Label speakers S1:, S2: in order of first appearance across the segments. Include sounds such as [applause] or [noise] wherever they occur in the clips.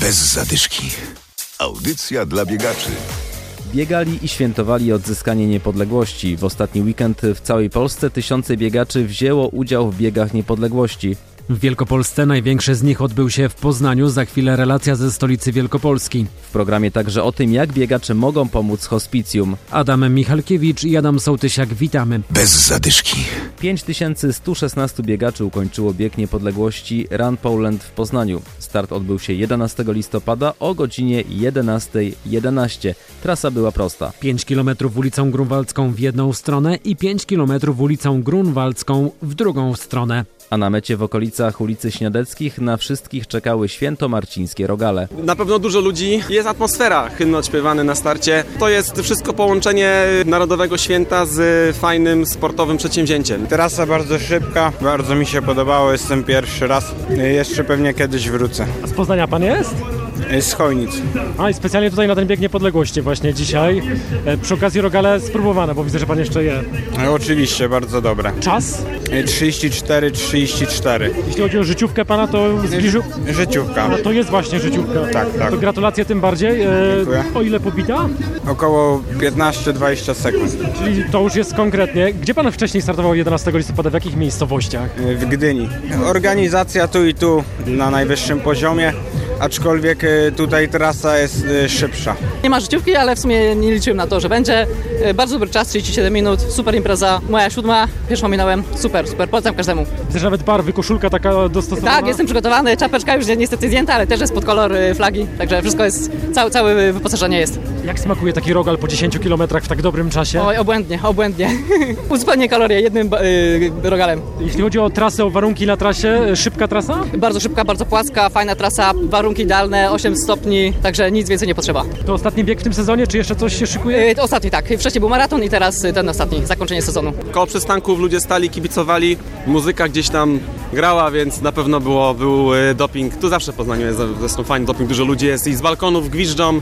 S1: Bez zadyszki. Audycja dla biegaczy.
S2: Biegali i świętowali odzyskanie niepodległości. W ostatni weekend w całej Polsce tysiące biegaczy wzięło udział w biegach niepodległości.
S3: W Wielkopolsce największy z nich odbył się w Poznaniu, za chwilę relacja ze stolicy Wielkopolski.
S2: W programie także o tym, jak biegacze mogą pomóc hospicjum.
S3: Adam Michalkiewicz i Adam Sołtysiak, witamy.
S1: Bez zadyszki.
S2: 5116 biegaczy ukończyło bieg niepodległości Run Poland w Poznaniu. Start odbył się 11 listopada o godzinie 11.11. 11. Trasa była prosta.
S3: 5 km ulicą Grunwaldzką w jedną stronę i 5 km ulicą Grunwaldzką w drugą stronę.
S2: A na mecie w okolicach ulicy Śniadeckich na wszystkich czekały świętomarcińskie rogale.
S4: Na pewno dużo ludzi, jest atmosfera, hymn odśpiewany na starcie. To jest wszystko połączenie Narodowego Święta z fajnym sportowym przedsięwzięciem.
S5: Trasa bardzo szybka, bardzo mi się podobało, jestem pierwszy raz. Jeszcze pewnie kiedyś wrócę.
S6: A z Poznania pan jest?
S5: Z Chojnic.
S6: A i specjalnie tutaj na ten bieg niepodległości właśnie dzisiaj. E, Przy okazji rogale spróbowane, bo widzę, że pan jeszcze je.
S5: E, Oczywiście, bardzo dobre.
S6: Czas?
S5: E, 34, 34.
S6: Jeśli chodzi o życiówkę pana, to zbliżył...
S5: Życiówka.
S6: A to jest właśnie życiówka.
S5: Tak, tak.
S6: To gratulacje tym bardziej. E,
S5: Dziękuję.
S6: O ile pobita?
S5: Około 15-20 sekund.
S6: Czyli to już jest konkretnie. Gdzie pan wcześniej startował 11 listopada? W jakich miejscowościach?
S5: E, W Gdyni. Organizacja tu i tu na najwyższym poziomie, aczkolwiek e, tutaj trasa jest e, szybsza.
S7: Nie ma życiówki, ale w sumie nie liczyłem na to, że będzie. E, Bardzo dobry czas, 37 minut, super impreza. Moja siódma, pierwszą minąłem, super, super, polecam każdemu.
S6: Widzę, nawet barwy, koszulka taka dostosowana.
S7: Tak, jestem przygotowany, czapeczka już niestety zdjęta, ale też jest pod kolor flagi, także wszystko jest, całe, całe wyposażenie jest.
S6: Jak smakuje taki rogal po 10 km w tak dobrym czasie?
S7: Oj, obłędnie, obłędnie. [laughs] Uzupełnię kalorie jednym ba- y, rogalem.
S6: Jeśli chodzi o trasę, o warunki na trasie, e, szybka trasa?
S7: Bardzo szybka, bardzo płaska, fajna trasa, warunki idealne, 8 stopni, także nic więcej nie potrzeba.
S6: To ostatni bieg w tym sezonie, czy jeszcze coś się szykuje?
S7: Y, To ostatni, tak. Wcześniej był maraton i teraz y, ten ostatni, zakończenie sezonu.
S4: Koło przystanków ludzie stali, kibicowali, muzyka gdzieś tam grała, więc na pewno było, był e, doping. Tu zawsze w Poznaniu jest zresztą fajny doping, dużo ludzi jest i z balkonów gwiżdżą,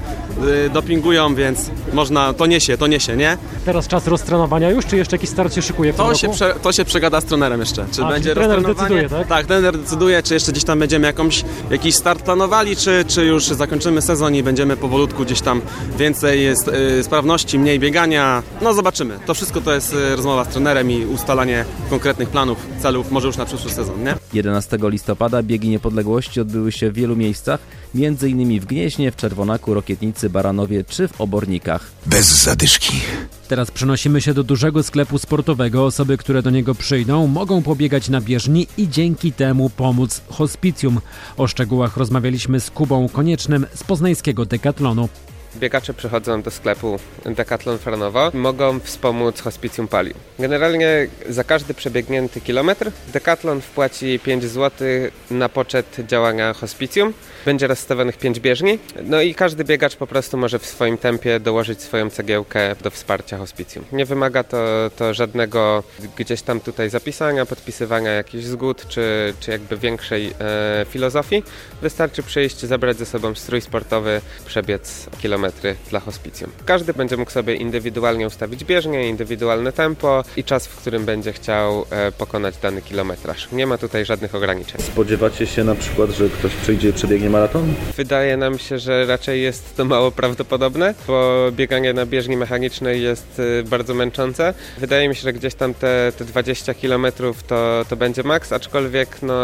S4: e, dopingują, więc można, to niesie, to niesie, nie?
S6: Teraz czas roztrenowania już, czy jeszcze jakiś start się szykuje w
S4: To się, prze, to się przegada z trenerem jeszcze. Czy
S6: A,
S4: będzie
S6: trener decyduje, tak?
S4: Tak, trener decyduje, czy jeszcze gdzieś tam będziemy jakąś, jakiś start planowali, czy, czy już zakończymy sezon i będziemy powolutku gdzieś tam więcej jest, y, sprawności, mniej biegania. No zobaczymy. To wszystko to jest y, rozmowa z trenerem i ustalanie konkretnych planów, celów, może już na przyszły sezon, nie?
S2: 11 listopada biegi niepodległości odbyły się w wielu miejscach, m.in. w Gnieźnie, w Czerwonaku, Rokietnicy, Baranowie czy w Obornikach.
S1: Bez zadyszki.
S3: Teraz przenosimy się do dużego sklepu sportowego. Osoby, które do niego przyjdą, mogą pobiegać na bieżni i dzięki temu pomóc hospicjum. O szczegółach rozmawialiśmy z Kubą Koniecznym z poznańskiego Decathlonu.
S8: Biegacze przychodzą do sklepu Decathlon Franowo mogą wspomóc Hospicjum Pali. Generalnie za każdy przebiegnięty kilometr Decathlon wpłaci 5 zł na poczet działania hospicjum. Będzie rozstawionych 5 bieżni, no i każdy biegacz po prostu może w swoim tempie dołożyć swoją cegiełkę do wsparcia hospicjum. Nie wymaga to, to żadnego gdzieś tam tutaj zapisania, podpisywania jakichś zgód, czy, czy jakby większej e, filozofii. Wystarczy przyjść, zabrać ze sobą strój sportowy, przebiec kilometry dla hospicjum. Każdy będzie mógł sobie indywidualnie ustawić bieżnię, indywidualne tempo i czas, w którym będzie chciał e, pokonać dany kilometraż. Nie ma tutaj żadnych ograniczeń.
S9: Spodziewacie się na przykład, że ktoś przyjdzie i przebiegnie maraton?
S8: Wydaje nam się, że raczej jest to mało prawdopodobne, bo bieganie na bieżni mechanicznej jest y, bardzo męczące. Wydaje mi się, że gdzieś tam te, te 20 km to, to będzie maks, aczkolwiek no,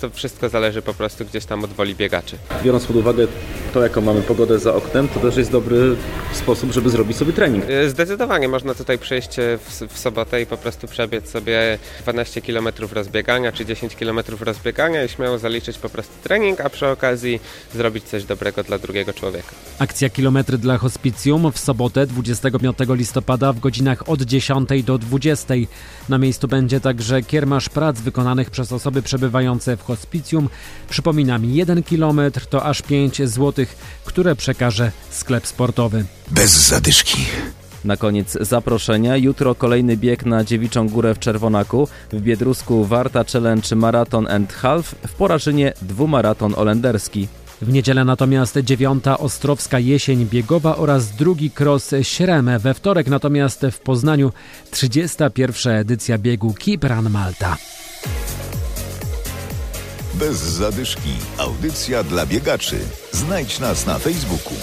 S8: to wszystko zależy po prostu gdzieś tam od woli biegaczy.
S9: Biorąc pod uwagę to, jaką mamy pogodę za oknem, to też jest dobry sposób, żeby zrobić sobie trening.
S8: Y, Zdecydowanie można tutaj przyjść y, w, w sobotę i po prostu przebiec sobie 12 km rozbiegania czy 10 km rozbiegania i śmiało zaliczyć po prostu trening, a przy okazji zrobić coś dobrego dla drugiego człowieka.
S3: Akcja Kilometry dla Hospicjum w sobotę 25 listopada w godzinach od 10 do 20. Na miejscu będzie także kiermasz prac wykonanych przez osoby przebywające w hospicjum. Przypominam, 1 km to aż 5 zł, które przekaże sklep sportowy.
S1: Bez zadyszki.
S2: Na koniec zaproszenia. Jutro kolejny bieg na Dziewiczą Górę w Czerwonaku. W Biedrusku Warta Challenge Marathon and Half. W Porażynie dwumaraton olenderski.
S3: W niedzielę natomiast dziewiąta Ostrowska Jesień Biegowa oraz drugi cross Śremę. We wtorek natomiast w Poznaniu 31. edycja biegu Keep Run Malta.
S1: bez zadyszki. Audycja dla biegaczy. Znajdź nas na Facebooku.